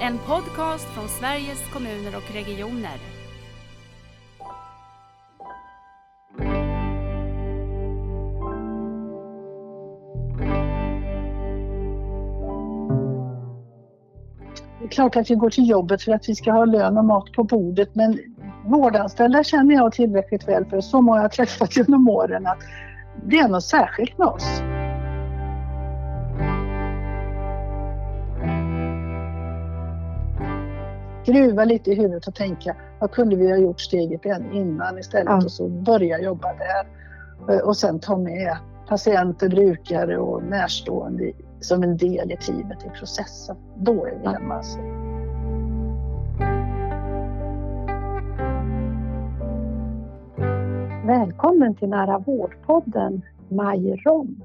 En podcast från Sveriges kommuner och regioner. Det är klart att vi går till jobbet för att vi ska ha lön och mat på bordet men vårdanställda känner jag tillräckligt väl för, så många jag träffat genom åren, att det är något särskilt med oss. Gruva lite i huvudet och tänka, vad kunde vi ha gjort steget innan istället ja. och så börja jobba där. Och sen ta med patienter, brukare och närstående som en del i teamet i processen. Då är vi hemma. Alltså. Välkommen till Nära vårdpodden Maj Rom.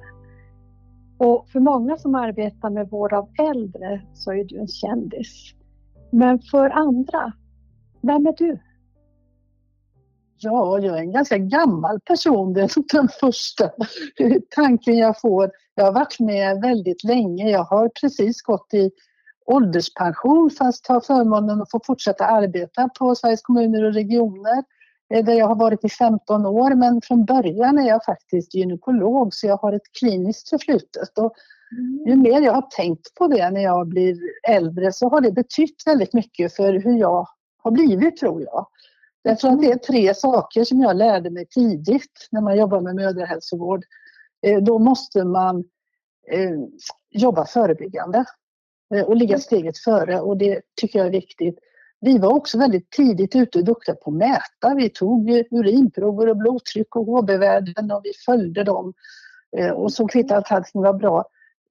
Och för många som arbetar med vård av äldre så är du en kändis. Men för andra, vem är du? Ja, jag är en ganska gammal person. Det är den första tanken jag får. Jag har varit med väldigt länge. Jag har precis gått i ålderspension fast har förmånen att få fortsätta arbeta på Sveriges kommuner och regioner eh, där jag har varit i 15 år men från början är jag faktiskt gynekolog så jag har ett kliniskt förflutet. Och ju mer jag har tänkt på det när jag blir äldre så har det betytt väldigt mycket för hur jag har blivit tror jag. Därför att det är tre saker som jag lärde mig tidigt när man jobbar med mödrahälsovård. Eh, då måste man eh, jobba förebyggande eh, och ligga steget före och det tycker jag är viktigt. Vi var också väldigt tidigt ute och duktiga på att mäta. Vi tog urinprover och blodtryck och HB-värden och vi följde dem och såg till att allting var bra.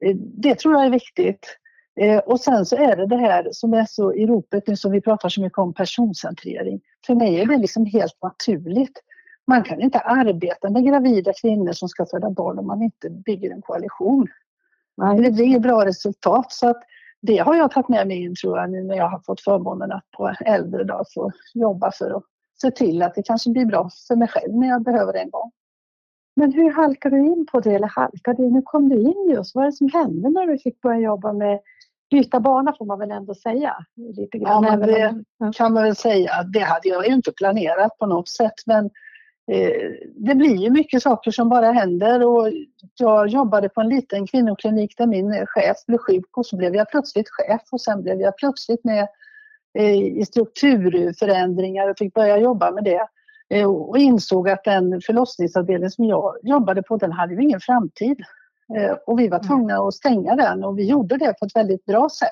Eh, det tror jag är viktigt. Eh, och sen så är det det här som är så i ropet nu som vi pratar så mycket om personcentrering. För mig är det liksom helt naturligt. Man kan inte arbeta med gravida kvinnor som ska föda barn om man inte bygger en koalition. Nej. Det blir inget bra resultat. Så att det har jag tagit med mig in tror jag nu när jag har fått förmånen att på äldre dag få jobba för att se till att det kanske blir bra för mig själv när jag behöver det en gång. Men hur halkade du in på det eller halkade du? Nu kom du in just. Vad är det som hände när du fick börja jobba med byta bana får man väl ändå säga. Lite grann. Ja, det kan man väl säga. Det hade jag ju inte planerat på något sätt men eh, det blir ju mycket saker som bara händer och jag jobbade på en liten kvinnoklinik där min chef blev sjuk och så blev jag plötsligt chef och sen blev jag plötsligt med eh, i strukturförändringar och fick börja jobba med det och insåg att den förlossningsavdelning som jag jobbade på den hade ju ingen framtid. Eh, och vi var mm. tvungna att stänga den och vi gjorde det på ett väldigt bra sätt.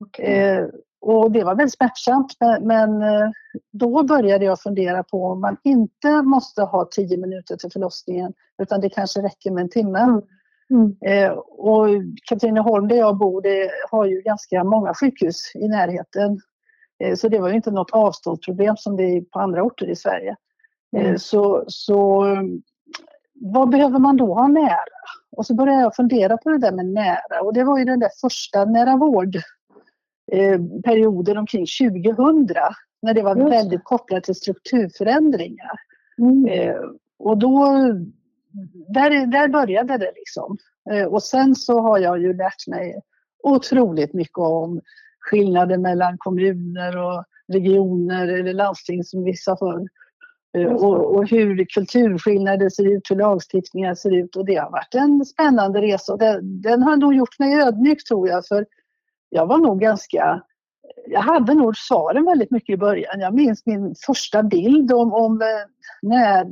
Okay. Eh, och det var väldigt smärtsamt men eh, då började jag fundera på om man inte måste ha tio minuter till förlossningen utan det kanske räcker med en timme. Mm. Mm. Och Katrineholm där jag bor det har ju ganska många sjukhus i närheten. Så det var ju inte något avståndsproblem som det är på andra orter i Sverige. Mm. Så, så vad behöver man då ha nära? Och så började jag fundera på det där med nära och det var ju den där första nära vård eh, perioden omkring 2000 när det var Just. väldigt kopplat till strukturförändringar. Mm. Eh, och då, där, där började det liksom. Eh, och sen så har jag ju lärt mig otroligt mycket om skillnader mellan kommuner och regioner eller landsting som vissa för eh, och, och, hur kulturskillnader ser ut, hur lagstiftningar ser ut och det har varit en spännande resa. Den, den har nog gjort mig ödmjuk tror jag för jag var nog ganska jag hade nog svaren väldigt mycket i början. Jag minns min första bild om, om eh, när,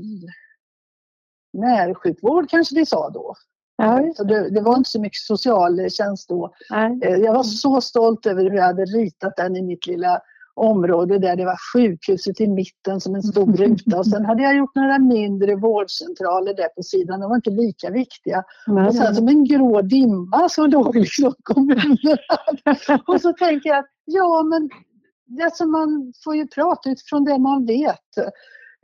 närsjukvård kanske vi sa då. Ja, så det, det, var inte så mycket socialtjänst då. Nej. Eh, jag var så stolt över hur jag hade ritat den i mitt lilla område där det var sjukhuset i mitten som en stor ruta och sen hade jag gjort några mindre vårdcentraler där på sidan. De var inte lika viktiga. Nej, och sen som en grå dimma så låg liksom kommunerna. och så tänker jag, ja men alltså man får ju prata utifrån det man vet.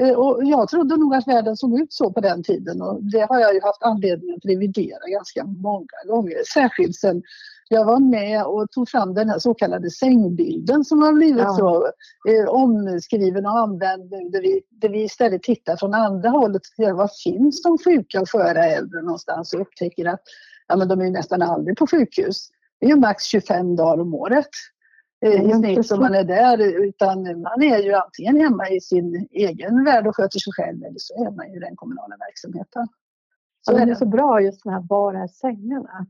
Eh, och jag trodde nog att världen såg ut så på den tiden och det har jag ju haft anledning att revidera ganska många gånger. Särskilt sen jag var med och tog fram den här så kallade sängbilden som har blivit ja. så eh, omskriven och använd nu där vi, där vi istället tittar från andra hållet. Var finns de sjuka och sköra äldre någonstans och upptäcker att ja, men de är nästan aldrig på sjukhus. Det är ju max 25 dagar om året. I snitt som man är där utan man är ju antingen hemma i sin egen värld och sköter sig själv eller så är man ju i den kommunala verksamheten. Så ja, det är så bra just den här var är sängarna?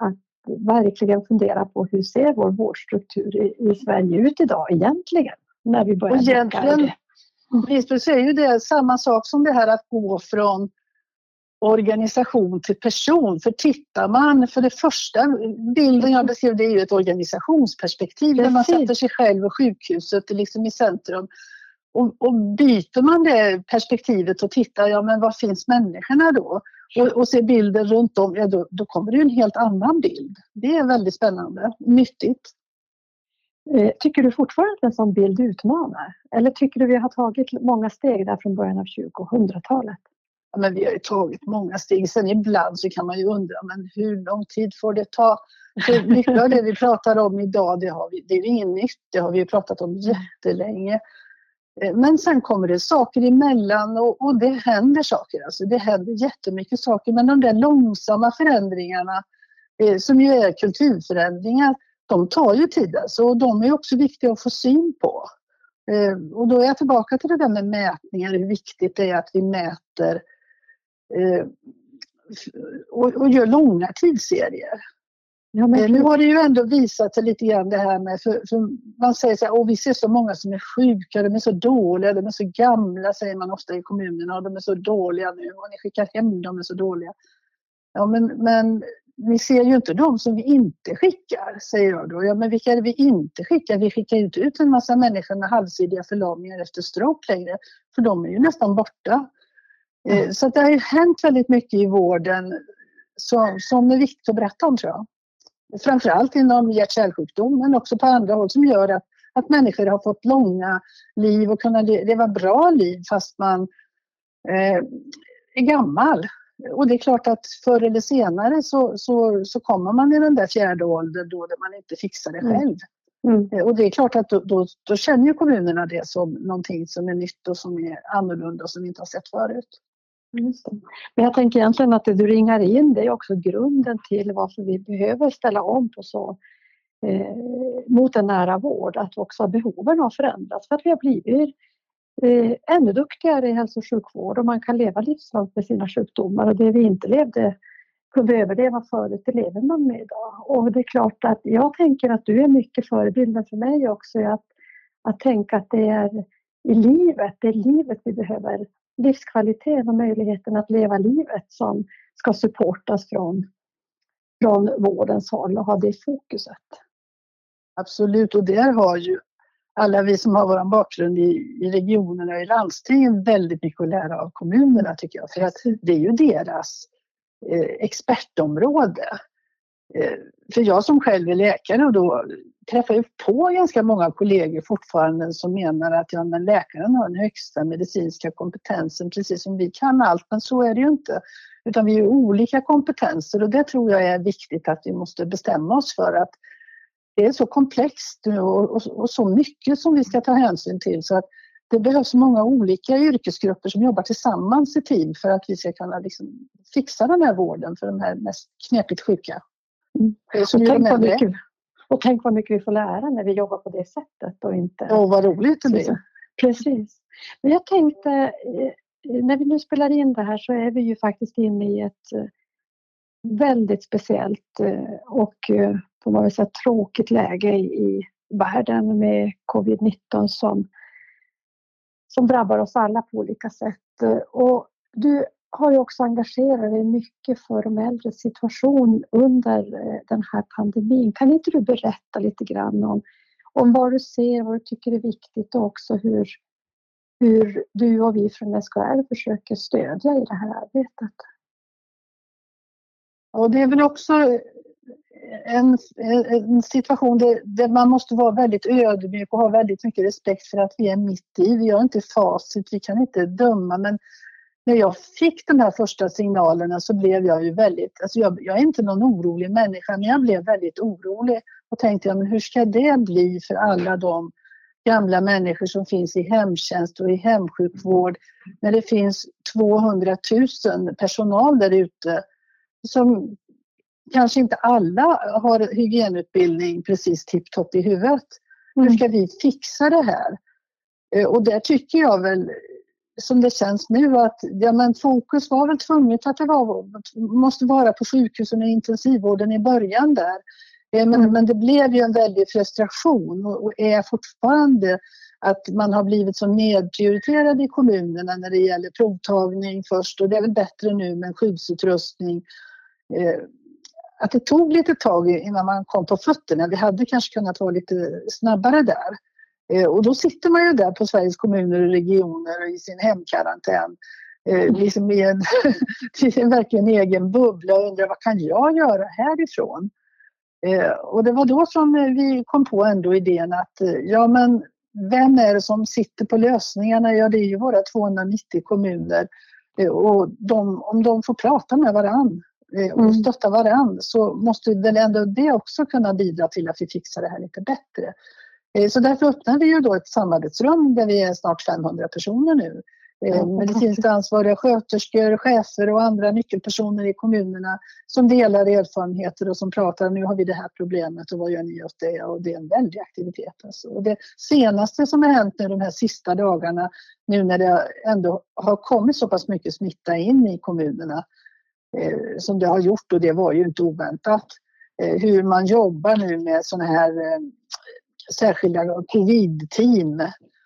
Att verkligen fundera på hur ser vår vårdstruktur i, i Sverige ut idag egentligen? När vi börjar och egentligen, Lisbeth är ju det samma sak som det här att gå från organisation till person. För tittar man, för det första bilden jag beskrev det är ju ett organisationsperspektiv där man sätter sig själv och sjukhuset liksom i centrum. Och, och byter man det perspektivet och tittar, ja men var finns människorna då? Och, och ser bilden runt om, ja då, då kommer det en helt annan bild. Det är väldigt spännande, nyttigt. Eh, tycker du fortfarande att en sån bild utmanar? Eller tycker du vi har tagit många steg där från början av 2000-talet? Men vi har ju tagit många steg. Sen ibland så kan man ju undra, men hur lång tid får det ta? För mycket av det vi pratar om idag, det, har vi, det är inget nytt. Det har vi pratat om jättelänge. Eh, men sen kommer det saker emellan och, och det händer saker. Alltså det händer jättemycket saker. Men de där långsamma förändringarna eh, som ju är kulturförändringar, de tar ju tid alltså, och de är också viktiga att få syn på. Eh, och då är jag tillbaka till det där med mätningar, hur viktigt det är att vi mäter och, och gör långa tidsserier. Ja, men... Eh, nu har det ju ändå visat sig lite grann det här med, för, för man säger så här, vi ser så många som är sjuka, de är så dåliga, de är så gamla säger man ofta i kommunerna och de är så dåliga nu och ni skickar hem dem, är så dåliga. Ja men, men ni ser ju inte de som vi inte skickar, säger jag då. Ja men vilka är det vi inte skickar? Vi skickar ju inte ut en massa människor med halvsidiga förlamningar efter stroke längre, för de är ju nästan borta. Mm. Så det har ju hänt väldigt mycket i vården som, som är viktigt att berätta om tror jag framförallt inom hjärt-kärlsjukdom men också på andra håll som gör att, att människor har fått långa liv och kunna leva bra liv fast man eh, är gammal. Och det är klart att förr eller senare så, så, så kommer man i den där fjärde åldern då man inte fixar det mm. själv. Mm. Mm. Och det är klart att då, då, då känner kommunerna det som någonting som är nytt och som är annorlunda och som vi inte har sett förut. Men jag tänker egentligen att det du ringar in det är också grunden till varför vi behöver ställa om på så eh, mot en nära vård, att också behoven har förändrats för att vi har blivit eh, ännu duktigare i hälso och sjukvård och man kan leva livslångt med sina sjukdomar och det vi inte levde kunde överleva förut, det lever man med idag. Och det är klart att jag tänker att du är mycket förebilden för mig också att, att tänka att det är i livet, det är livet vi behöver livskvaliteten och möjligheten att leva livet som ska supportas från, från vårdens håll och ha det fokuset. Absolut, och där har ju alla vi som har vår bakgrund i, i regionerna och i landstingen väldigt mycket att lära av kommunerna tycker jag. För att det är ju deras eh, expertområde. Eh, för jag som själv är läkare och då träffar jag på ganska många kollegor fortfarande som menar att ja, men läkaren har den högsta medicinska kompetensen precis som vi kan allt, men så är det ju inte. Utan vi har olika kompetenser och det tror jag är viktigt att vi måste bestämma oss för att det är så komplext och, och så mycket som vi ska ta hänsyn till så att det behövs många olika yrkesgrupper som jobbar tillsammans i team för att vi ska kunna liksom fixa den här vården för de här mest knepigt sjuka. Mm. Så tänk, vad mycket, och tänk vad mycket vi får lära när vi jobbar på det sättet och inte... Och vad roligt det blir. Precis. Men jag tänkte, eh, när vi nu spelar in det här så är vi ju faktiskt inne i ett eh, väldigt speciellt eh, och man väl säga tråkigt läge i världen med covid-19 som, som drabbar oss alla på olika sätt. Och du har ju också engagerat dig mycket för de äldres situation under eh, den här pandemin. Kan inte du berätta lite grann om, om vad du ser, vad du tycker är viktigt och också hur, hur du och vi från SKR försöker stödja i det här arbetet? Och det är väl också en, en situation där, där, man måste vara väldigt ödmjuk och ha väldigt mycket respekt för att vi är mitt i. Vi har inte facit, vi kan inte döma men när jag fick de här första signalerna så blev jag ju väldigt, alltså jag, jag, är inte någon orolig människa, men jag blev väldigt orolig och tänkte, ja, men hur ska det bli för alla de gamla människor som finns i hemtjänst och i hemsjukvård när det finns 200 000 personal där ute som kanske inte alla har hygienutbildning precis tipptopp i huvudet. Hur ska vi fixa det här? Eh, och där tycker jag väl som det känns nu att ja, men fokus var väl tvunget att det var, måste vara på sjukhusen och intensivvården i början där. Eh, men, mm. men det blev ju en väldig frustration och är fortfarande att man har blivit så nedprioriterad i kommunerna när det gäller provtagning först och det är väl bättre nu med skyddsutrustning. Eh, att det tog lite tag innan man kom på fötterna. Vi hade kanske kunnat vara lite snabbare där. Eh, och då sitter man ju där på Sveriges kommuner och regioner i sin hemkarantän. Eh, liksom i en, en verkligen egen bubbla och undrar vad kan jag göra härifrån? Eh, och det var då som vi kom på ändå idén att ja men vem är det som sitter på lösningarna? Ja det är ju våra 290 kommuner. Och de, om de får prata med varann och mm. stötta varann så måste väl ändå det också kunna bidra till att vi fixar det här lite bättre. Eh, så därför öppnar vi ju då ett samarbetsrum där vi är snart 500 personer nu. Eh, medicinskt ansvariga sköterskor, chefer och andra nyckelpersoner i kommunerna som delar erfarenheter och som pratar nu har vi det här problemet och vad gör ni åt det? Och det är en väldig aktivitet. Alltså. Och det senaste som har hänt nu de här sista dagarna nu när det ändå har kommit så pass mycket smitta in i kommunerna eh, som det har gjort och det var ju inte oväntat. Eh, hur man jobbar nu med sådana här särskilda covid-team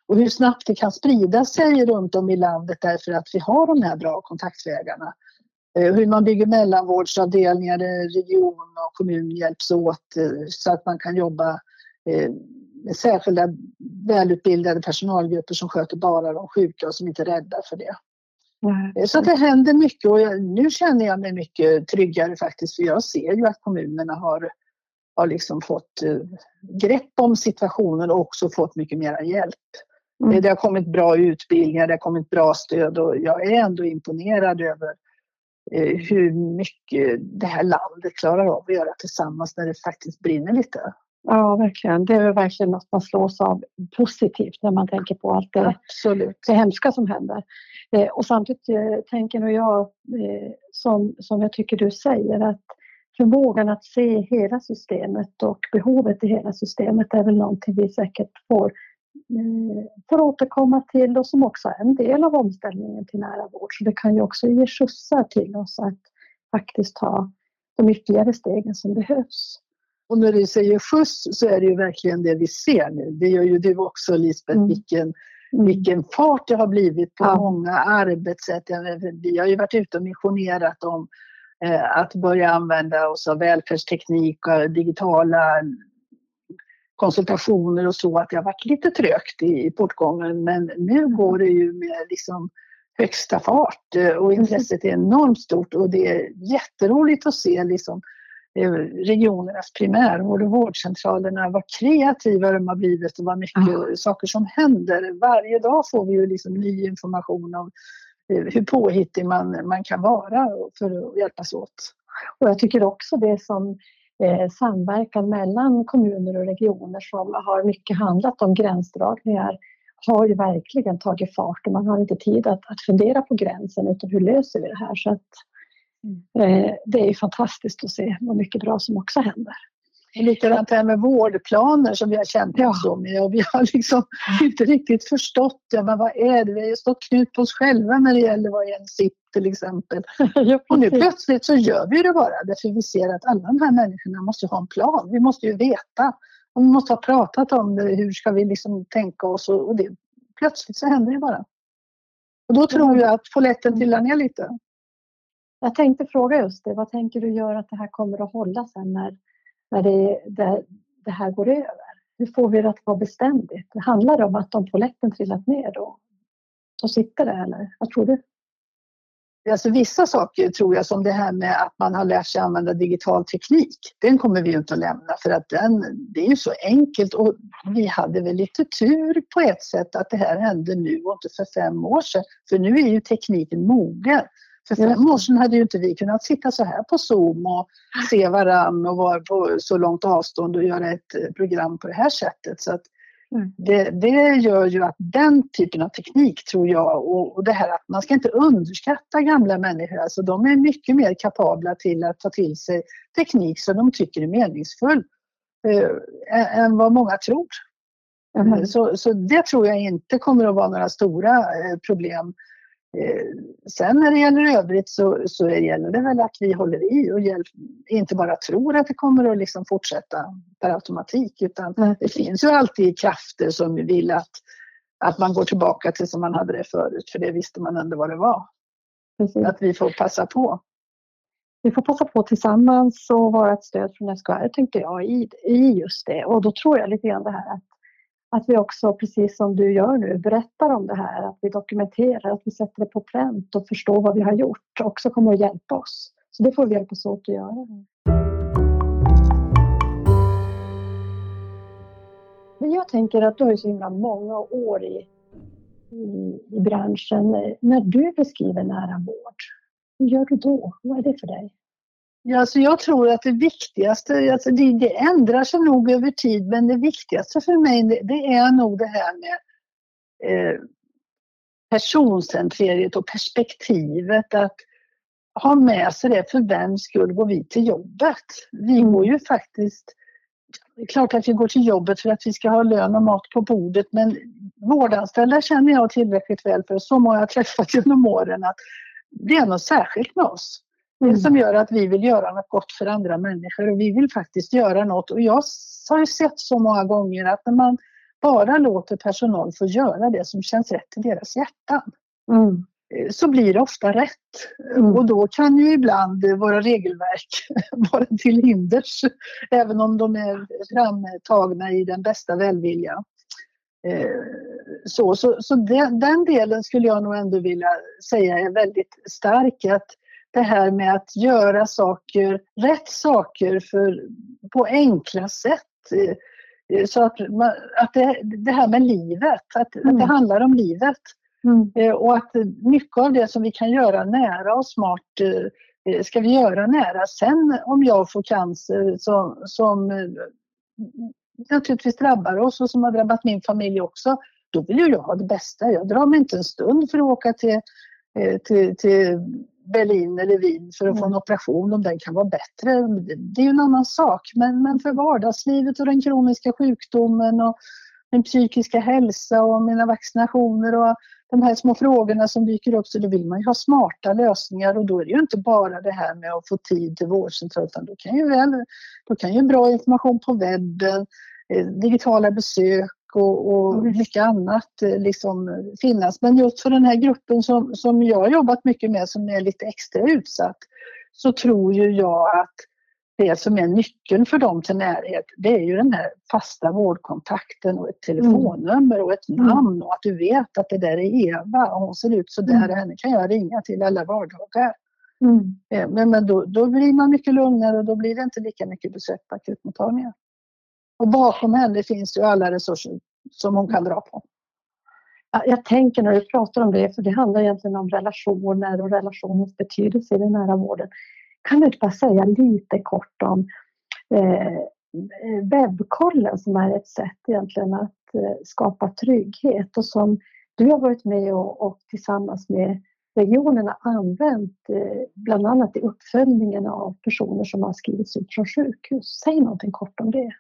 och hur snabbt det kan sprida sig runt om i landet därför att vi har de här bra kontaktvägarna. Eh, hur man bygger mellanvårdsavdelningar region och kommun hjälps åt eh, så att man kan jobba eh, med särskilda välutbildade personalgrupper som sköter bara de sjuka och som inte är rädda för det. Mm. Så att det händer mycket och nu känner jag mig mycket tryggare faktiskt för jag ser ju att kommunerna har har liksom fått eh, grepp om situationen och också fått mycket mera hjälp. Mm. Det har kommit bra utbildningar, det har kommit bra stöd och jag är ändå imponerad över eh, hur mycket det här landet klarar av att göra tillsammans när det faktiskt brinner lite. Ja, verkligen. Det är verkligen något man slås av positivt när man tänker på allt det, Absolut. det hemska som händer. Eh, och samtidigt tänker nog jag, som, som jag tycker du säger, att förmågan att se hela systemet och behovet i hela systemet är väl någonting vi säkert får, eh, får återkomma till och som också är en del av omställningen till nära vård. Så det kan ju också ge skjutsar till oss att faktiskt ta de ytterligare stegen som behövs. Och när du säger skjuts så är det ju verkligen det vi ser nu. Det gör ju du också Lisbeth, mm. vilken, mm. vilken fart det har blivit på ja. många arbetssätt. Vi har ju varit ute och missionerat om att börja använda oss av välfärdsteknik och digitala konsultationer och så, att det har varit lite trögt i portgången. Men nu går det ju med liksom högsta fart eh, och mm. intresset är enormt stort och det är jätteroligt att se liksom eh, regionernas primärvård och vårdcentralerna, vad kreativa de har blivit och vad mycket mm. saker som händer. Varje dag får vi ju liksom ny information om hur påhittig man, man kan vara för att hjälpas åt. Och jag tycker också det som eh, samverkan mellan kommuner och regioner som har mycket handlat om gränsdragningar har ju verkligen tagit fart och man har inte tid att, att fundera på gränsen utan hur löser vi det här? Så att, eh, det är fantastiskt att se vad mycket bra som också händer. Likadant här med vårdplaner som vi har känt ja. så med och vi har liksom inte riktigt förstått ja, men vad är det. Vi har stått knut på oss själva när det gäller vad är en SIP till exempel. och nu plötsligt så gör vi det bara därför vi ser att alla de här människorna måste ha en plan. Vi måste ju veta och vi måste ha pratat om det. Hur ska vi liksom tänka oss och, och det, plötsligt så händer det bara. Och då tror jag att polletten trillar ner lite. Jag tänkte fråga just det, vad tänker du göra att det här kommer att hålla sen när när det, det, det här går över? Hur får vi det att vara beständigt? Det handlar om att om polletten trillat ner då, så sitter det eller vad tror du? Alltså vissa saker tror jag som det här med att man har lärt sig använda digital teknik. Den kommer vi inte att lämna för att den, det är ju så enkelt och vi hade väl lite tur på ett sätt att det här hände nu och inte för fem år sedan. För nu är ju tekniken mogen. För fem år sedan hade ju inte vi kunnat sitta så här på Zoom och se varann och vara på så långt avstånd och göra ett eh, program på det här sättet. Så att mm. det, det gör ju att den typen av teknik tror jag och, och det här att man ska inte underskatta gamla människor. Alltså de är mycket mer kapabla till att ta till sig teknik som de tycker är meningsfull eh, än vad många tror. Mm. Så, så det tror jag inte kommer att vara några stora problem. Sen när det gäller övrigt så, så gäller det väl att vi håller i och hjälp, inte bara tror att det kommer att liksom fortsätta per automatik utan mm. det finns ju alltid krafter som vill att, att man går tillbaka till som man hade det förut för det visste man ändå vad det var. Precis. Att vi får passa på. Vi får passa på tillsammans och vara ett stöd från SKR tänkte jag i, i just det och då tror jag lite grann det här att att vi också, precis som du gör nu, berättar om det här, att vi dokumenterar, att vi sätter det på pränt och förstår vad vi har gjort, också kommer att hjälpa oss. Så det får vi hjälpas åt att göra. Men jag tänker att du har så himla många år i, i, i branschen. När du beskriver nära vård, hur gör du då? Vad är det för dig? Ja, alltså jag tror att det viktigaste, alltså det, det ändrar sig nog över tid, men det viktigaste för mig det, det är nog det här med eh, personcentreriet och perspektivet. Att ha med sig det, för vem skull går vi till jobbet? Vi mm. går ju faktiskt det är klart att vi går till jobbet för att vi ska ha lön och mat på bordet men vårdanställda känner jag tillräckligt väl för, så många jag träffat genom åren att det är något särskilt med oss. Mm. som gör att vi vill göra något gott för andra människor och vi vill faktiskt göra något. Och jag har ju sett så många gånger att när man bara låter personal få göra det som känns rätt i deras hjärtan mm. Eh, så blir det ofta rätt. Mm. Och då kan ju ibland våra regelverk vara till hinders även om de är framtagna i den bästa välvilja. Eh, så så, så den, den delen skulle jag nog ändå vilja säga är väldigt stark. Att det här med att göra saker, rätt saker för, på enkla sätt. Eh, så att, att det, det här med livet, att, mm. att det handlar om livet. Mm. Eh, och att mycket av det som vi kan göra nära och smart eh, ska vi göra nära. Sen om jag får cancer som, som naturligtvis drabbar oss och som har drabbat min familj också, då vill ju jag ha det bästa. Jag drar mig inte en stund för att åka till, till, till Berlin eller Wien för att få en mm. operation om den kan vara bättre. Det är ju en annan sak. Men, men för vardagslivet och den kroniska sjukdomen och min psykiska hälsa och mina vaccinationer och de här små frågorna som dyker upp så då vill man ju ha smarta lösningar och då är det ju inte bara det här med att få tid till vårdcentral utan då kan ju, väl, då kan ju bra information på webben, eh, digitala besök och, och mm. mycket annat eh, liksom finnas. Men just för den här gruppen som, som jag har jobbat mycket med som är lite extra utsatt så tror ju jag att det som är nyckeln för dem till närhet det är ju den här fasta vårdkontakten och ett telefonnummer och ett mm. namn och att du vet att det där är Eva och hon ser ut så där mm. henne kan jag ringa till alla vardagar. Mm. Eh, men, men då, då blir man mycket lugnare och då blir det inte lika mycket besök på akutmottagningen. Och bakom henne finns ju alla resurser som hon kan dra på. Jag tänker när du pratar om det, för det handlar egentligen om relationer och relationens betydelse i den nära vården. Kan du inte bara säga lite kort om eh, webbkollen som är ett sätt egentligen att eh, skapa trygghet och som du har varit med och, och tillsammans med regionerna använt eh, bland annat i uppföljningen av personer som har skrivits ut från sjukhus. Säg någonting kort om det.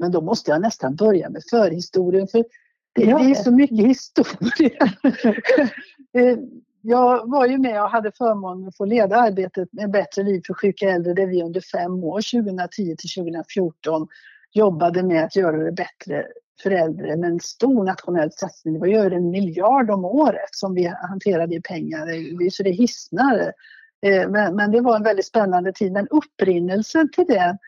Men då måste jag nästan börja med förhistorien för det, det är så mycket historia. Eh, jag var ju med och hade förmånen att få leda arbetet med Bättre liv för sjuka äldre där vi under fem år, 2010 till 2014, jobbade med att göra det bättre för äldre med en stor nationell satsning. Det var ju över en miljard om året som vi hanterade i pengar, så det hissnar. Eh, men, men det var en väldigt spännande tid. Men upprinnelsen till det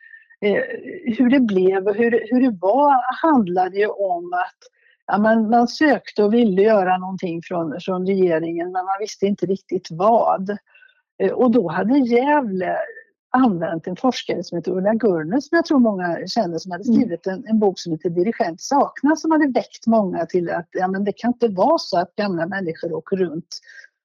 hur det blev och hur, hur det var handlade ju om att ja, man, man sökte och ville göra någonting från, från regeringen men man visste inte riktigt vad. Eh, och då hade Gävle använt en forskare som heter Ulla Gurner som jag tror många känner som hade mm. skrivit en, en bok som heter Dirigent saknas som hade väckt många till att ja, men det kan inte vara så att gamla människor åker runt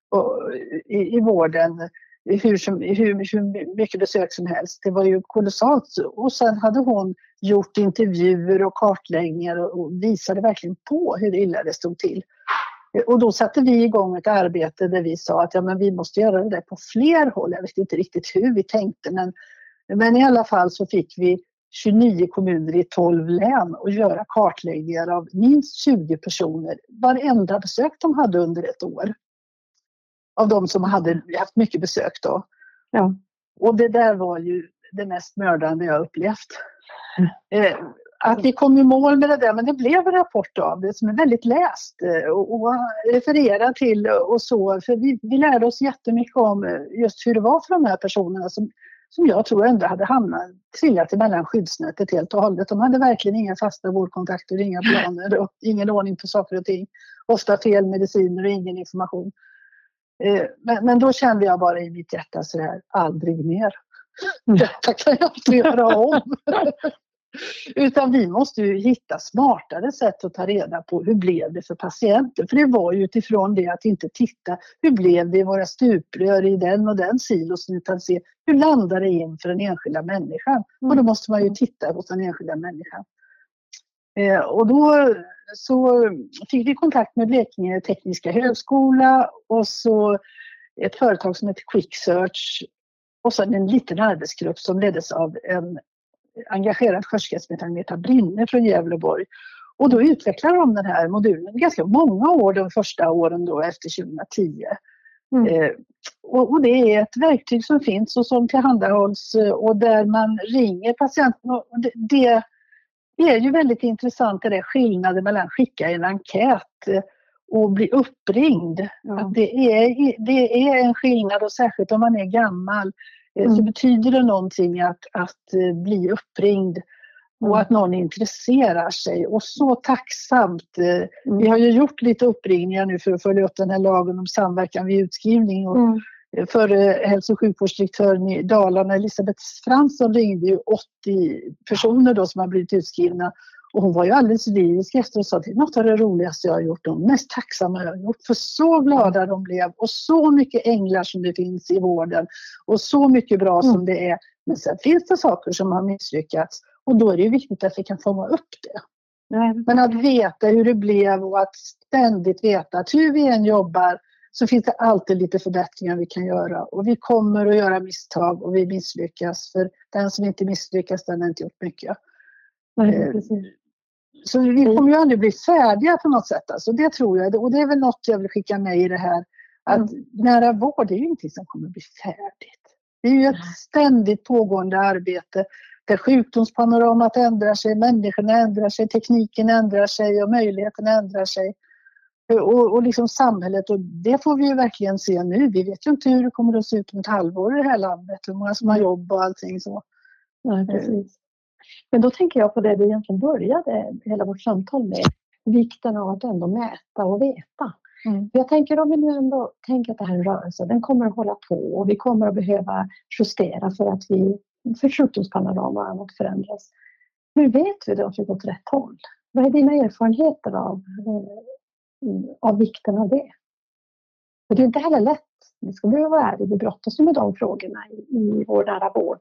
och, i, i vården hur, som, hur, hur mycket besök som helst. Det var ju kolossalt. Och sen hade hon gjort intervjuer och kartläggningar och, och visade verkligen på hur illa det stod till. Och då satte vi igång ett arbete där vi sa att ja, men vi måste göra det där på fler håll. Jag vet inte riktigt hur vi tänkte men, men i alla fall så fick vi 29 kommuner i 12 län och göra kartläggningar av minst 20 personer varenda besök de hade under ett år. Av de som hade haft mycket besök då. Ja. Och det där var ju det mest mördande jag upplevt. Eh, att vi kom i mål med det där, men det blev en rapport av det som är väldigt läst eh, och, och refererad till och så. För vi, vi lärde oss jättemycket om eh, just hur det var för de här personerna som, som jag tror ändå hade hamnat, trillat emellan skyddsnätet helt och hållet. De hade verkligen inga fasta vårdkontakter, inga planer och ingen ordning på saker och ting. Ofta fel mediciner och ingen information. Eh, men, men då kände jag bara i mitt hjärta så här, aldrig mer. Detta kan jag inte göra om. Utan vi måste ju hitta smartare sätt att ta reda på hur blev det för patienten. För det var ju utifrån det att inte titta hur blev det i våra stuprör i den och den silosen utan se hur landar det in för den enskilda människan. Och då måste man ju titta hos den enskilda människan. Eh, och då så fick vi kontakt med Blekinge Tekniska Högskola och så ett företag som heter Quick Search och så en liten arbetsgrupp som leddes av en engagerad sköterska som heter Agneta Brinne från Gävleborg. Och då utvecklade de den här modulen ganska många år de första åren då efter 2010. Mm. Eh, och, och, det är ett verktyg som finns och som tillhandahålls eh, och där man ringer patienten. Och det, det, är ju väldigt intressant det är skillnaden mellan att skicka en enkät eh, och bli uppringd. Mm. Det, är, det är en skillnad och särskilt om man är gammal Eh, mm. så betyder det någonting att, att eh, bli uppringd och mm. att någon intresserar sig. Och så tacksamt. Eh, mm. Vi har ju gjort lite uppringningar nu för att följa upp den här lagen om samverkan vid utskrivning. Och mm. Förre hälso och sjukvårdsdirektören i Dalarna, Elisabeth Fransson, ringde ju 80 personer då som har blivit utskrivna och hon var ju alldeles lyrisk efter och sa att det är något av det roligaste jag har gjort, de mest tacksamma jag har gjort. För så glada de blev och så mycket änglar som det finns i vården och så mycket bra mm. som det är. Men sen finns det saker som har misslyckats och då är det ju viktigt att vi kan fånga upp det. Nej. Men att veta hur det blev och att ständigt veta att hur vi än jobbar så finns det alltid lite förbättringar vi kan göra och vi kommer att göra misstag och vi misslyckas för den som inte misslyckas den har inte gjort mycket. Nej, eh, så vi kommer ju aldrig bli färdiga på något sätt. Alltså, det tror jag. Och det är väl något jag vill skicka med i det här. Att mm. nära vård är ju ingenting som kommer bli färdigt. Det är ju ett ständigt pågående arbete där sjukdomspanoramat ändrar sig, människorna ändrar sig, tekniken ändrar sig och möjligheterna ändrar sig. Och, och liksom samhället, och det får vi ju verkligen se nu. Vi vet ju inte hur det kommer att se ut om ett halvår i det här landet, hur många som har jobb och allting så. Nej, precis. Men då tänker jag på det du egentligen började hela vårt samtal med. Vikten av att ändå mäta och veta. Mm. Jag tänker om vi nu ändå tänker att det här är en rörelse, den kommer att hålla på och vi kommer att behöva justera för att vi, för sjukdomspanorama och annat förändras. Hur vet vi då att vi går åt rätt håll? Vad är dina erfarenheter av, eh, av vikten av det? För det är inte heller lätt, vi ska behöva vara ärliga, vi brottas med de frågorna i, i vår nära vård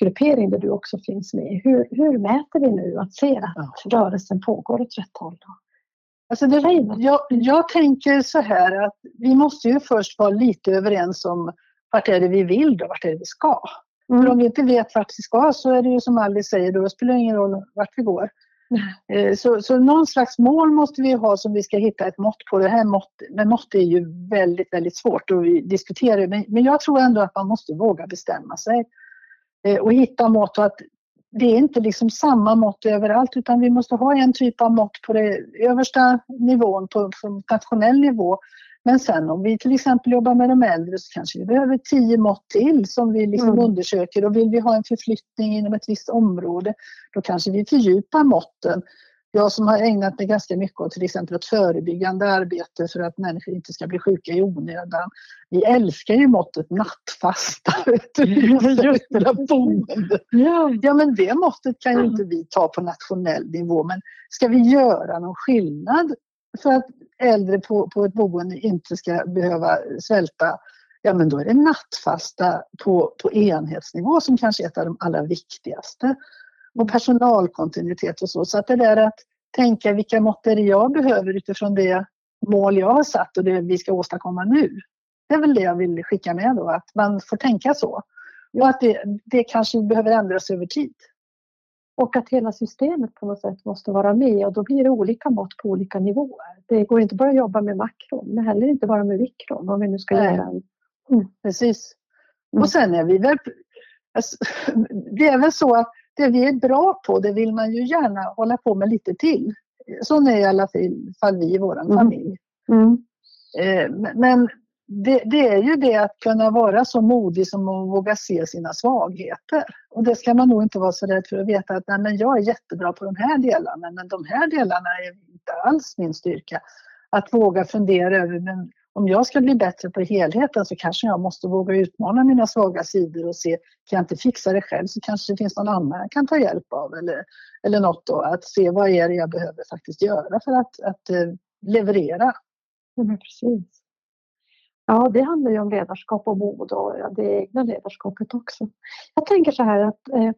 gruppering där du också finns med. Hur, hur mäter vi nu att se att ja. rörelsen pågår åt rätt håll? Alltså det, jag, jag tänker så här att vi måste ju först vara lite överens om vart är det vi vill och vart är det vi ska. Mm. För om vi inte vet vart vi ska så är det ju som Alice säger, då spelar det ingen roll vart vi går. Eh, så, så någon slags mål måste vi ha som vi ska hitta ett mått på. Det här mått, men mått är ju väldigt, väldigt svårt att diskutera. Men, men jag tror ändå att man måste våga bestämma sig. Eh, och hitta mått och att det är inte liksom samma mått överallt utan vi måste ha en typ av mått på den översta nivån, på, på nationell nivå. Men sen om vi till exempel jobbar med de äldre så kanske vi behöver tio mått till som vi liksom mm. undersöker och vill vi ha en förflyttning inom ett visst område då kanske vi fördjupar måtten jag som har ägnat mig ganska mycket åt till exempel ett förebyggande arbete för att människor inte ska bli sjuka i onödan. Vi älskar ju måttet nattfasta. ja. ja men det måttet kan ju inte vi ta på nationell nivå men ska vi göra någon skillnad för att äldre på, på ett boende inte ska behöva svälta ja men då är det nattfasta på, på enhetsnivå som kanske är ett av de allra viktigaste och personalkontinuitet och så. Så att det där att tänka vilka mått är jag behöver utifrån det mål jag har satt och det vi ska åstadkomma nu. Det är väl det jag vill skicka med då, att man får tänka så. Och att det, det kanske behöver ändras över tid. Och att hela systemet på något sätt måste vara med och då blir det olika mått på olika nivåer. Det går inte bara att jobba med makron, men heller inte bara med mikron om vi nu ska Nej. göra en... Mm. Precis. Mm. Och sen är vi väl... Alltså, det är väl så att det vi är bra på, det vill man ju gärna hålla på med lite till. Så är i alla fall vi i vår Mm. familj. Mm. Eh, Men det, det är ju det att kunna vara så modig som att våga se sina svagheter. Och det ska man nog inte vara så rädd för att veta att nej, men jag är jättebra på de här delarna men de här delarna är inte alls min styrka. Att våga fundera över men om jag ska bli bättre på helheten så kanske jag måste våga utmana mina svaga sidor och se kan jag inte fixa det själv så kanske det finns någon annan jag kan ta hjälp av eller, eller något då. Att se vad är det jag behöver faktiskt göra för att, att eh, leverera. Ja, precis. Ja, det handlar ju om ledarskap och mod och det egna ledarskapet också. Jag tänker så här att eh,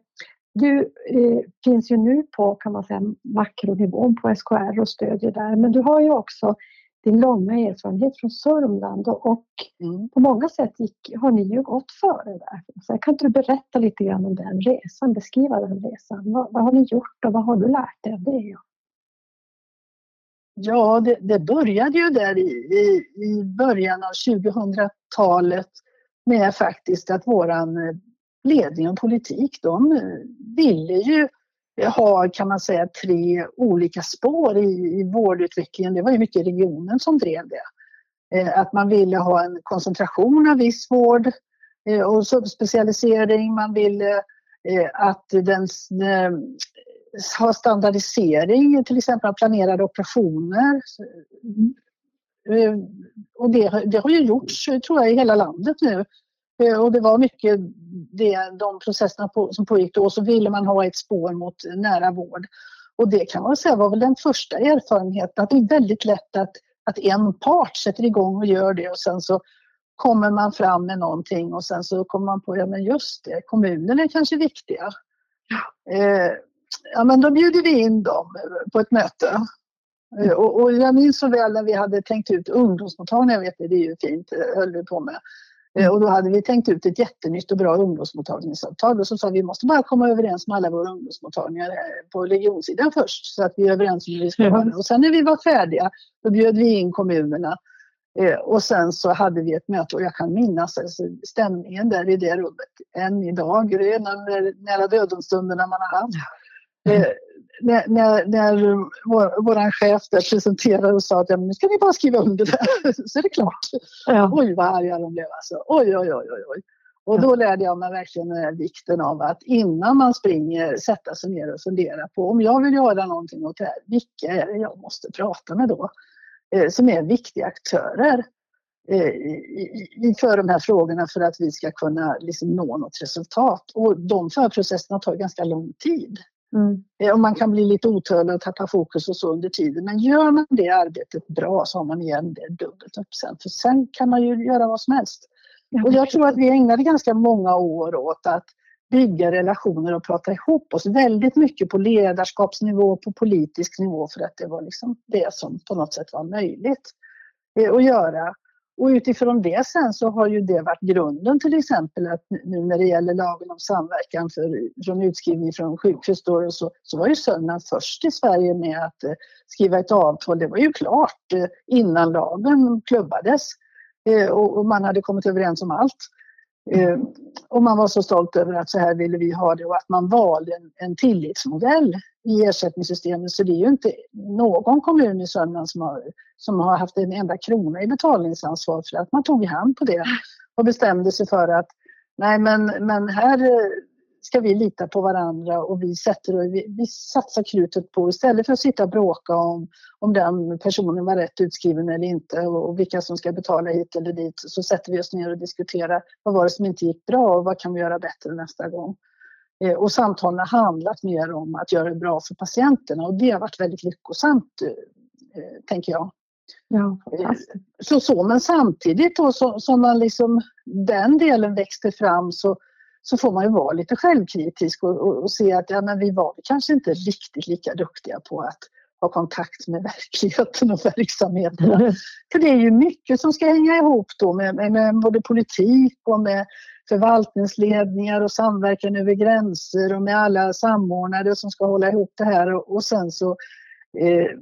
du eh, finns ju nu på kan man säga makronivån på SKR och stödjer där, men du har ju också din långa erfarenhet från Sörmland och, och Mm. på många sätt gick, har ni ju gått före där. Så kan inte du berätta lite grann om den resan, beskriva den resan? Vad, vad har ni gjort och vad har du lärt dig av det? Ja, det, det började ju där i, i, i början av 2000-talet med faktiskt att våran eh, ledning och politik, de eh, ville ju ha, kan man säga, tre olika spår i, i vårdutvecklingen. Det var ju mycket regionen som drev det. Eh, att man ville ha en koncentration av viss vård och subspecialisering. Man ville att den ha standardisering till exempel av planerade operationer. Eh, Och det, det har ju gjorts tror jag i hela landet nu. Eh, Och det var mycket det, de processerna på, som pågick då. Så ville man ha ett spår mot nära vård. Och det kan man säga var väl den första erfarenheten att det är väldigt lätt att, att en part sätter igång och gör det och sen så kommer man fram med någonting och sen så kommer man på, ja men just det, kommunerna är kanske viktiga. Eh, ja men då bjuder vi in dem på ett möte. Eh, Och, och jag minns så väl när vi hade tänkt ut ungdomsmottagningar, vet det, det är ju fint, det höll vi på med. Eh, Och då hade vi tänkt ut ett jättenytt och bra ungdomsmottagningsavtal och så sa vi vi måste bara komma överens med alla våra ungdomsmottagningar eh, på regionsidan först så att vi är överens om hur vi ska ha det. Och sen när vi var färdiga då bjöd vi in kommunerna Eh, Och sen så hade vi ett möte och jag kan minnas alltså, stämningen där i det rummet än idag. Det är en av de nära döden-stunderna man har haft. Eh, när när, när vår, våran chef presenterade och sa att ja, nu ska ni bara skriva under det så är det klart. Ja. Oj vad arga de blev alltså. Oj, oj, oj, oj, oj. Och då lärde jag mig verkligen den här vikten av att innan man springer sätta sig ner och fundera på om jag vill göra någonting åt det här, vilka är det jag måste prata med då? Eh, som är viktiga aktörer eh, i, i, för de här frågorna för att vi ska kunna liksom nå något resultat. Och de förprocesserna tar ganska lång tid. Mm. Eh, Och man kan bli lite otålig och tappa fokus och så under tiden. Men gör man det arbetet bra så har man igen det dubbelt upp sen. För sen kan man ju göra vad som helst. Och jag tror att vi ägnade ganska många år åt att bygga relationer och prata ihop oss väldigt mycket på ledarskapsnivå, på politisk nivå för att det var liksom det som på något sätt var möjligt eh, att göra. Och utifrån det sen så har ju det varit grunden till exempel att nu när det gäller lagen om samverkan för, från utskrivning från sjukhus då, så, så var ju Sörmland först i Sverige med att eh, skriva ett avtal. Det var ju klart eh, innan lagen klubbades eh, och, och man hade kommit överens om allt. Eh, och man var så stolt över att så här ville vi ha det och att man valde en, en tillitsmodell i ersättningssystemet. Så det är ju inte någon kommun i Sörmland som har, som har haft en enda krona i betalningsansvar för att man tog i hand på det och bestämde sig för att nej men, men här ska vi lita på varandra och vi, sätter, vi, vi satsar krutet på istället för att sitta och bråka om, om den personen var rätt utskriven eller inte och, och vilka som ska betala hit eller dit så sätter vi oss ner och diskuterar vad var det som inte gick bra och vad kan vi göra bättre nästa gång. Eh, Och samtalen har handlat mer om att göra det bra för patienterna och det har varit väldigt lyckosamt, eh, tänker jag. Ja, fantastiskt. Så, så, men samtidigt då så, som man liksom, den delen växte fram så, så får man ju vara lite självkritisk och, och, och se att ja, men vi var kanske inte riktigt lika duktiga på att ha kontakt med verkligheten och verksamheten. För det är ju mycket som ska hänga ihop då med, med, med både politik och med förvaltningsledningar och samverkan över gränser och med alla samordnare som ska hålla ihop det här och, och sen så eh,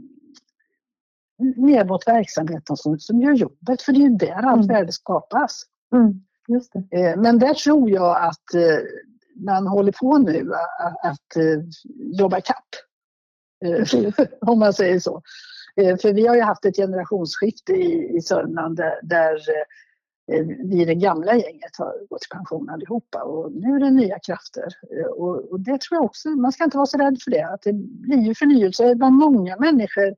ner mot verksamheten som, som gör jobbet, för det är ju där allt mm. värde skapas. Mm, just det. Eh, men där tror jag att eh, man håller på nu eh, att, jobba ikapp. Om man säger så. För vi har ju haft ett generationsskifte i, Sörmland där, vi i det gamla gänget har gått i pension allihopa och nu är det nya krafter. Och, och, det tror jag också, man ska inte vara så rädd för det, att det blir ju förnyelse bland många människor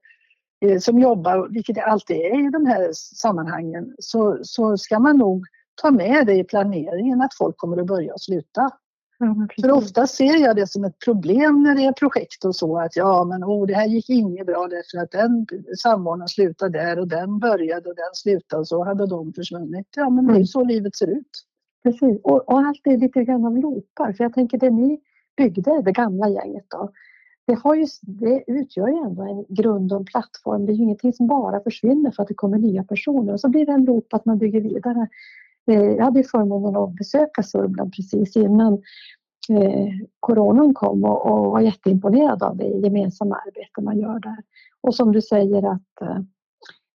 som jobbar, vilket det alltid är i de här sammanhangen, så, så ska man nog ta med det i planeringen att folk kommer att börja och sluta. Mm, För ofta ser jag det som ett problem när det är projekt och så att ja men oh, det här gick inget bra därför att den samordnaren slutade där och den började och den slutade och så hade de försvunnit. Ja men det är mm. så livet ser ut. Precis och, och allt är lite grann av loopar för jag tänker det ni byggde, det gamla gänget då, det, har ju, det utgör ju ändå en grund och en plattform. Det är ju ingenting som bara försvinner för att det kommer nya personer och så blir det en loop att man bygger vidare. Eh, jag hade förmånen att besöka Sörmland precis innan eh, coronan kom och, var jätteimponerad av det gemensamma arbete man gör där. Och som du säger att eh,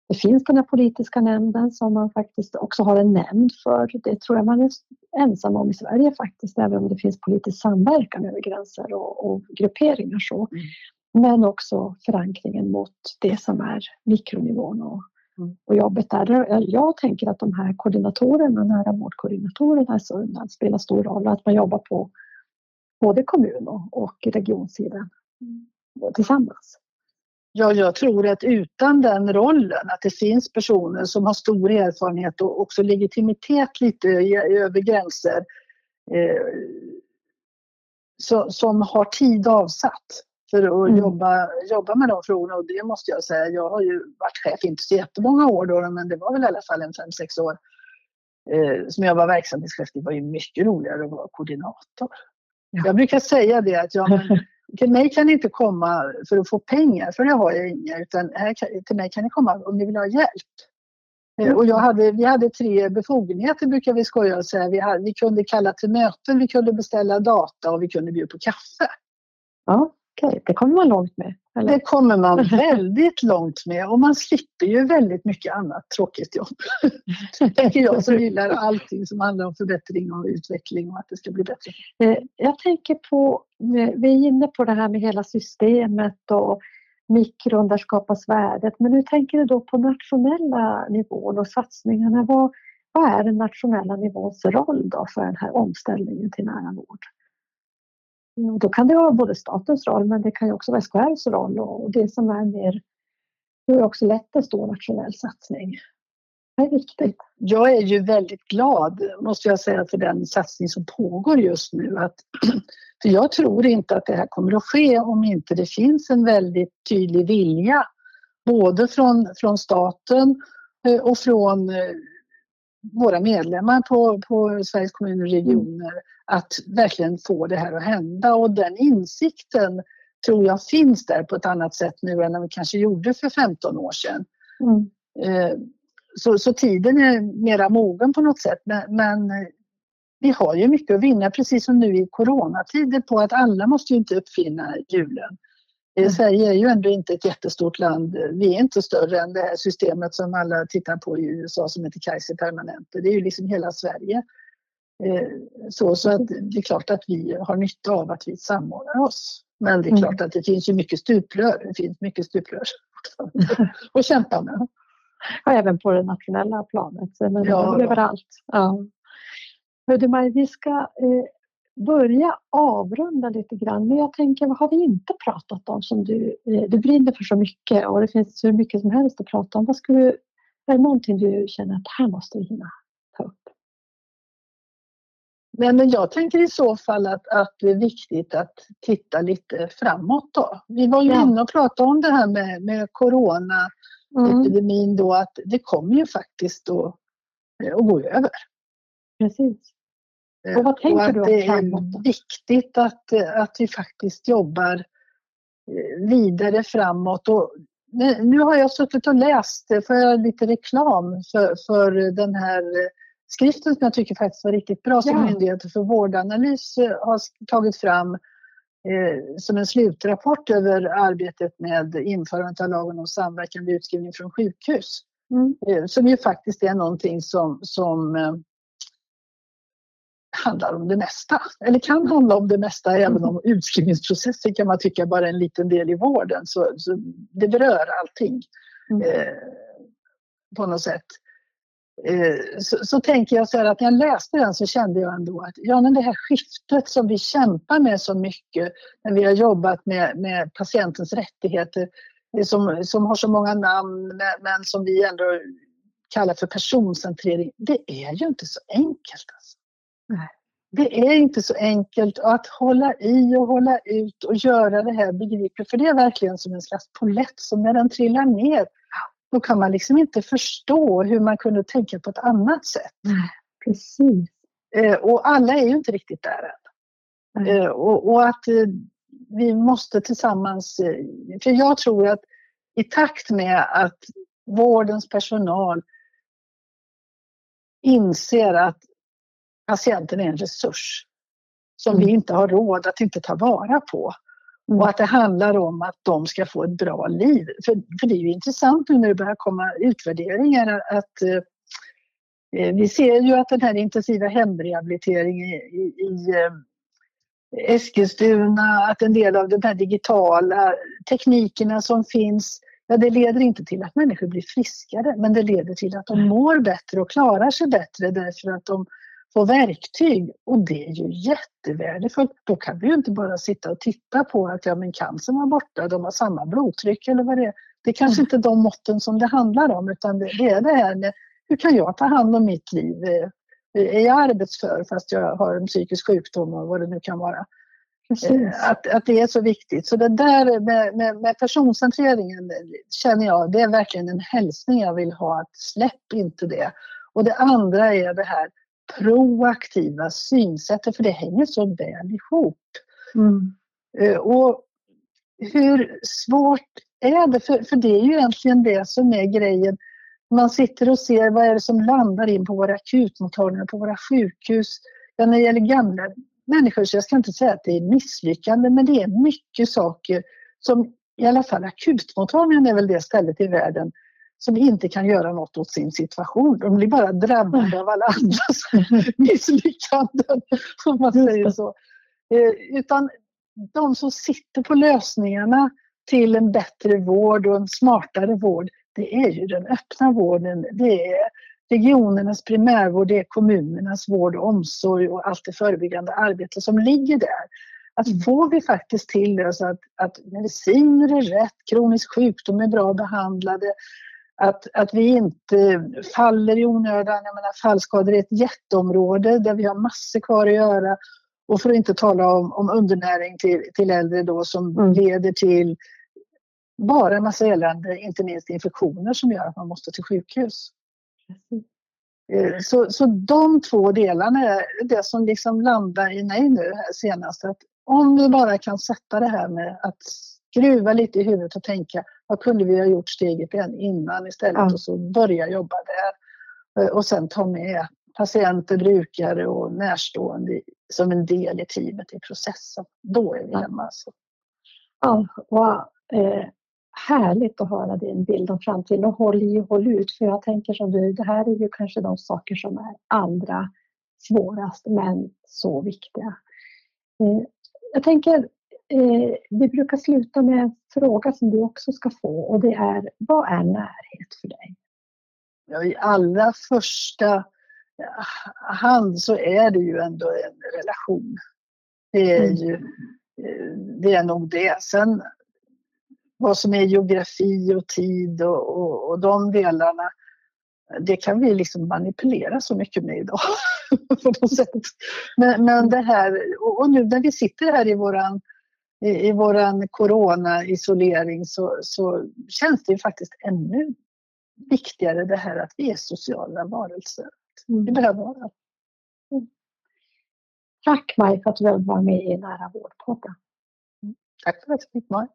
det finns den här politiska nämnden som man faktiskt också har en nämnd för. Det tror jag man är ensam om i Sverige faktiskt, även om det finns politisk samverkan över gränser och, och grupperingar så. Mm. Men också förankringen mot det som är mikronivån och. Och jobbet där, jag tänker att de här koordinatorerna, nära vårdkoordinatorerna i Sörmland spelar stor roll att man jobbar på både kommun och regionsidan tillsammans. Ja, jag tror att utan den rollen, att det finns personer som har stor erfarenhet och också legitimitet lite över gränser, eh, så, som har tid avsatt för att mm. jobba, jobba med de frågorna och det måste jag säga, jag har ju varit chef, inte så jättemånga år då, men det var väl i alla fall en fem sex år eh, som jag var verksamhetschef. Det var ju mycket roligare att vara koordinator. Ja. Jag brukar säga det att ja, men, till mig kan ni inte komma för att få pengar, för det har jag inga, utan här, till mig kan ni komma om ni vill ha hjälp. Mm. Och jag hade, vi hade tre befogenheter brukar vi skoja och säga. Vi, hade, vi kunde kalla till möten, vi kunde beställa data och vi kunde bjuda på kaffe. Ja. Okej, det kommer man långt med? Eller? Det kommer man väldigt långt med och man slipper ju väldigt mycket annat tråkigt jobb. tänker jag som gillar allting som handlar om förbättring och utveckling och att det ska bli bättre. Eh, jag tänker på, eh, vi är inne på det här med hela systemet och mikron, där skapas värdet. Men hur tänker du då på nationella nivån och satsningarna? Vad, vad är den nationella nivåns roll då för den här omställningen till nära vård? Mm, då kan det vara både statens roll men det kan ju också vara SKRs roll och det som är mer, det är också lätt en stor nationell satsning. Det är viktigt. Jag är ju väldigt glad, måste jag säga, för den satsning som pågår just nu. Att, för jag tror inte att det här kommer att ske om inte det finns en väldigt tydlig vilja både från, från staten eh, och från eh, våra medlemmar på, på Sveriges kommuner och regioner att verkligen få det här att hända och den insikten tror jag finns där på ett annat sätt nu än vi kanske gjorde för 15 år sedan. Mm. Eh, så, så, tiden är mera mogen på något sätt men, men, vi har ju mycket att vinna precis som nu i coronatider på att alla måste ju inte uppfinna hjulen. Mm. Sverige är ju ändå inte ett jättestort land. Vi är inte större än det här systemet som alla tittar på i USA som heter Kaiser Permanente. Det är ju liksom hela Sverige. Eh, så, så att det är klart att vi har nytta av att vi samordnar oss. Men det är klart mm. att det finns ju mycket stuprör. Det finns mycket stuprör att kämpa med. Ja, även på det nationella planet. Men ja, överallt. Ja. Hördu Maj, vi ska eh, börja avrunda lite grann. Men jag tänker, vad har vi inte pratat om som du, eh, du brinner för så mycket och det finns hur mycket som helst att prata om. Vad skulle, är det någonting du känner att här måste vi hinna ta upp? Men, men jag tänker i så fall att, att det är viktigt att titta lite framåt då. Vi var ju ja. inne och pratade om det här med, med coronaepidemin mm. då att det kommer ju faktiskt då eh, att gå över. Precis. Och vad tänker och att du det är viktigt att, att vi faktiskt jobbar eh, vidare framåt. Och nu har jag suttit och läst, för jag lite reklam för, för den här skriften som jag tycker faktiskt var riktigt bra som Ja. Myndigheten för vårdanalys eh, har tagit fram eh, som en slutrapport över arbetet med införandet av lagen om samverkan vid utskrivning från sjukhus. Mm. Eh, som ju faktiskt är någonting som, som eh, handlar om det mesta. Eller kan handla om det mesta även om utskrivningsprocessen kan man tycka bara är en liten del i vården. Så, så det berör allting Mm. eh, på något sätt. Eh, så, så tänker jag så här att när jag läste den så kände jag ändå att ja, men det här skiftet som vi kämpar med så mycket när vi har jobbat med, med patientens rättigheter som, som har så många namn men, men som vi ändå kallar för personcentrering. Det är ju inte så enkelt. Alltså. Nej. Det är inte så enkelt att hålla i och hålla ut och göra det här begripligt. För det är verkligen som en slags polett som när den trillar ner då kan man liksom inte förstå hur man kunde tänka på ett annat sätt. Precis. Eh, och alla är ju inte riktigt där än. Nej. Eh, och, och att eh, vi måste tillsammans, för jag tror att i takt med att vårdens personal inser att patienten är en resurs som vi Mm. inte har råd att inte ta vara på. Mm. Och att det handlar om att de ska få ett bra liv. För, för det är ju intressant nu när det börjar komma utvärderingar att eh, eh, vi ser ju att den här intensiva hemrehabiliteringen i, i, i eh, Eskilstuna, att en del av de här digitala teknikerna som finns, ja, det leder inte till att människor blir friskare, men det leder till att de mår bättre och klarar sig bättre därför att de får verktyg. Och det är ju jättevärdefullt. Då kan vi ju inte bara sitta och titta på att ja, men cancern var borta, de har samma blodtryck eller vad det är. Det är kanske inte de måtten som det handlar om, utan det, det är det här med hur kan jag ta hand om mitt liv? Eh, Är jag arbetsför fast jag har en psykisk sjukdom och vad det nu kan vara? Precis. Eh, Att, att det är så viktigt. Så det där med, med, med personcentreringen eh, känner jag, det är verkligen en hälsning jag vill ha. Att släpp inte det. Och det andra är det här proaktiva synsättet, för det hänger så väl ihop. Mm. Eh, Och hur svårt är det? För, för det är ju egentligen det som är grejen. Man sitter och ser vad är det som landar in på våra akutmottagningar, på våra sjukhus. Ja, när det gäller gamla människor så jag ska inte säga att det är misslyckande, men det är mycket saker som i alla fall akutmottagningen är väl det stället i världen som inte kan göra något åt sin situation. De blir bara drabbade av alla andras misslyckanden, om man säger så. Eh, Utan de som sitter på lösningarna till en bättre vård och en smartare vård, det är ju den öppna vården. Det är regionernas primärvård, det är kommunernas vård och omsorg och allt det förebyggande arbete som ligger där. Att får vi faktiskt till det så att, att mediciner är rätt, kronisk sjukdom är bra behandlade, att, att vi inte faller i onödan. Jag menar, fallskador är ett jätteområde där vi har massor kvar att göra. Och för att inte tala om, om undernäring till, till äldre då som Mm. leder till bara en massa elände, inte minst infektioner som gör att man måste till sjukhus. Eh, Så, så de två delarna är det som liksom landar i mig nu här senast. Att om vi bara kan sätta det här med att skruva lite i huvudet och tänka vad kunde vi ha gjort steget innan istället Ja. och så börja jobba där. Eh, Och sen ta med patienter, brukare och närstående som en del i teamet i processen. Då är vi hemma. Alltså. Ja, vad eh, härligt att höra din bild om framtiden och håll i och håll ut. För jag tänker som du, det här är ju kanske de saker som är allra svårast men så viktiga. Eh, jag tänker, eh, vi brukar sluta med en fråga som du också ska få och det är, vad är närhet för dig? Ja, I allra första hand så är det ju ändå en relation. Det är Mm. ju eh, det är nog det. Sen vad som är geografi och tid och, och, och de delarna, det kan vi liksom manipulera så mycket med idag. på något sätt. Men, men det här, och och nu när vi sitter här i våran, i, i våran corona-isolering så, så känns det ju faktiskt ännu viktigare det här att vi är sociala varelser. Vi behöver vara. Tack Maj för att du vara med i Nära vårdpodden. Tack för att jag fick vara